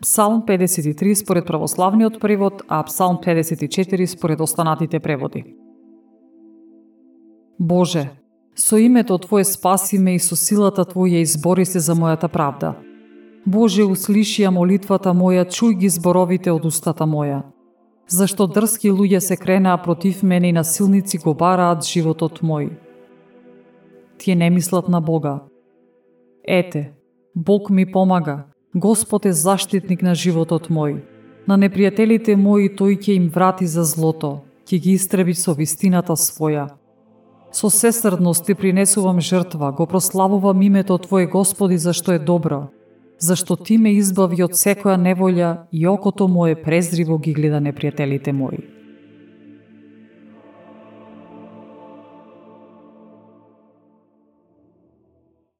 Псалм 53 според православниот превод, а Псалм 54 според останатите преводи. Боже, со името Твое спаси ме и со силата Твоја избори се за мојата правда. Боже, услиши ја молитвата моја, чуј ги зборовите од устата моја. Зашто дрски луѓе се кренаа против мене и насилници го бараат животот мој. Тие не мислат на Бога. Ете, Бог ми помага, Господ е заштитник на животот мој. На непријателите мои тој ќе им врати за злото, ќе ги истреби со вистината своја. Со сесрдност ти принесувам жртва, го прославувам името Твое Господи, зашто е добро, зашто Ти ме избави од секоја неволја и окото мое презриво ги гледа непријателите мои.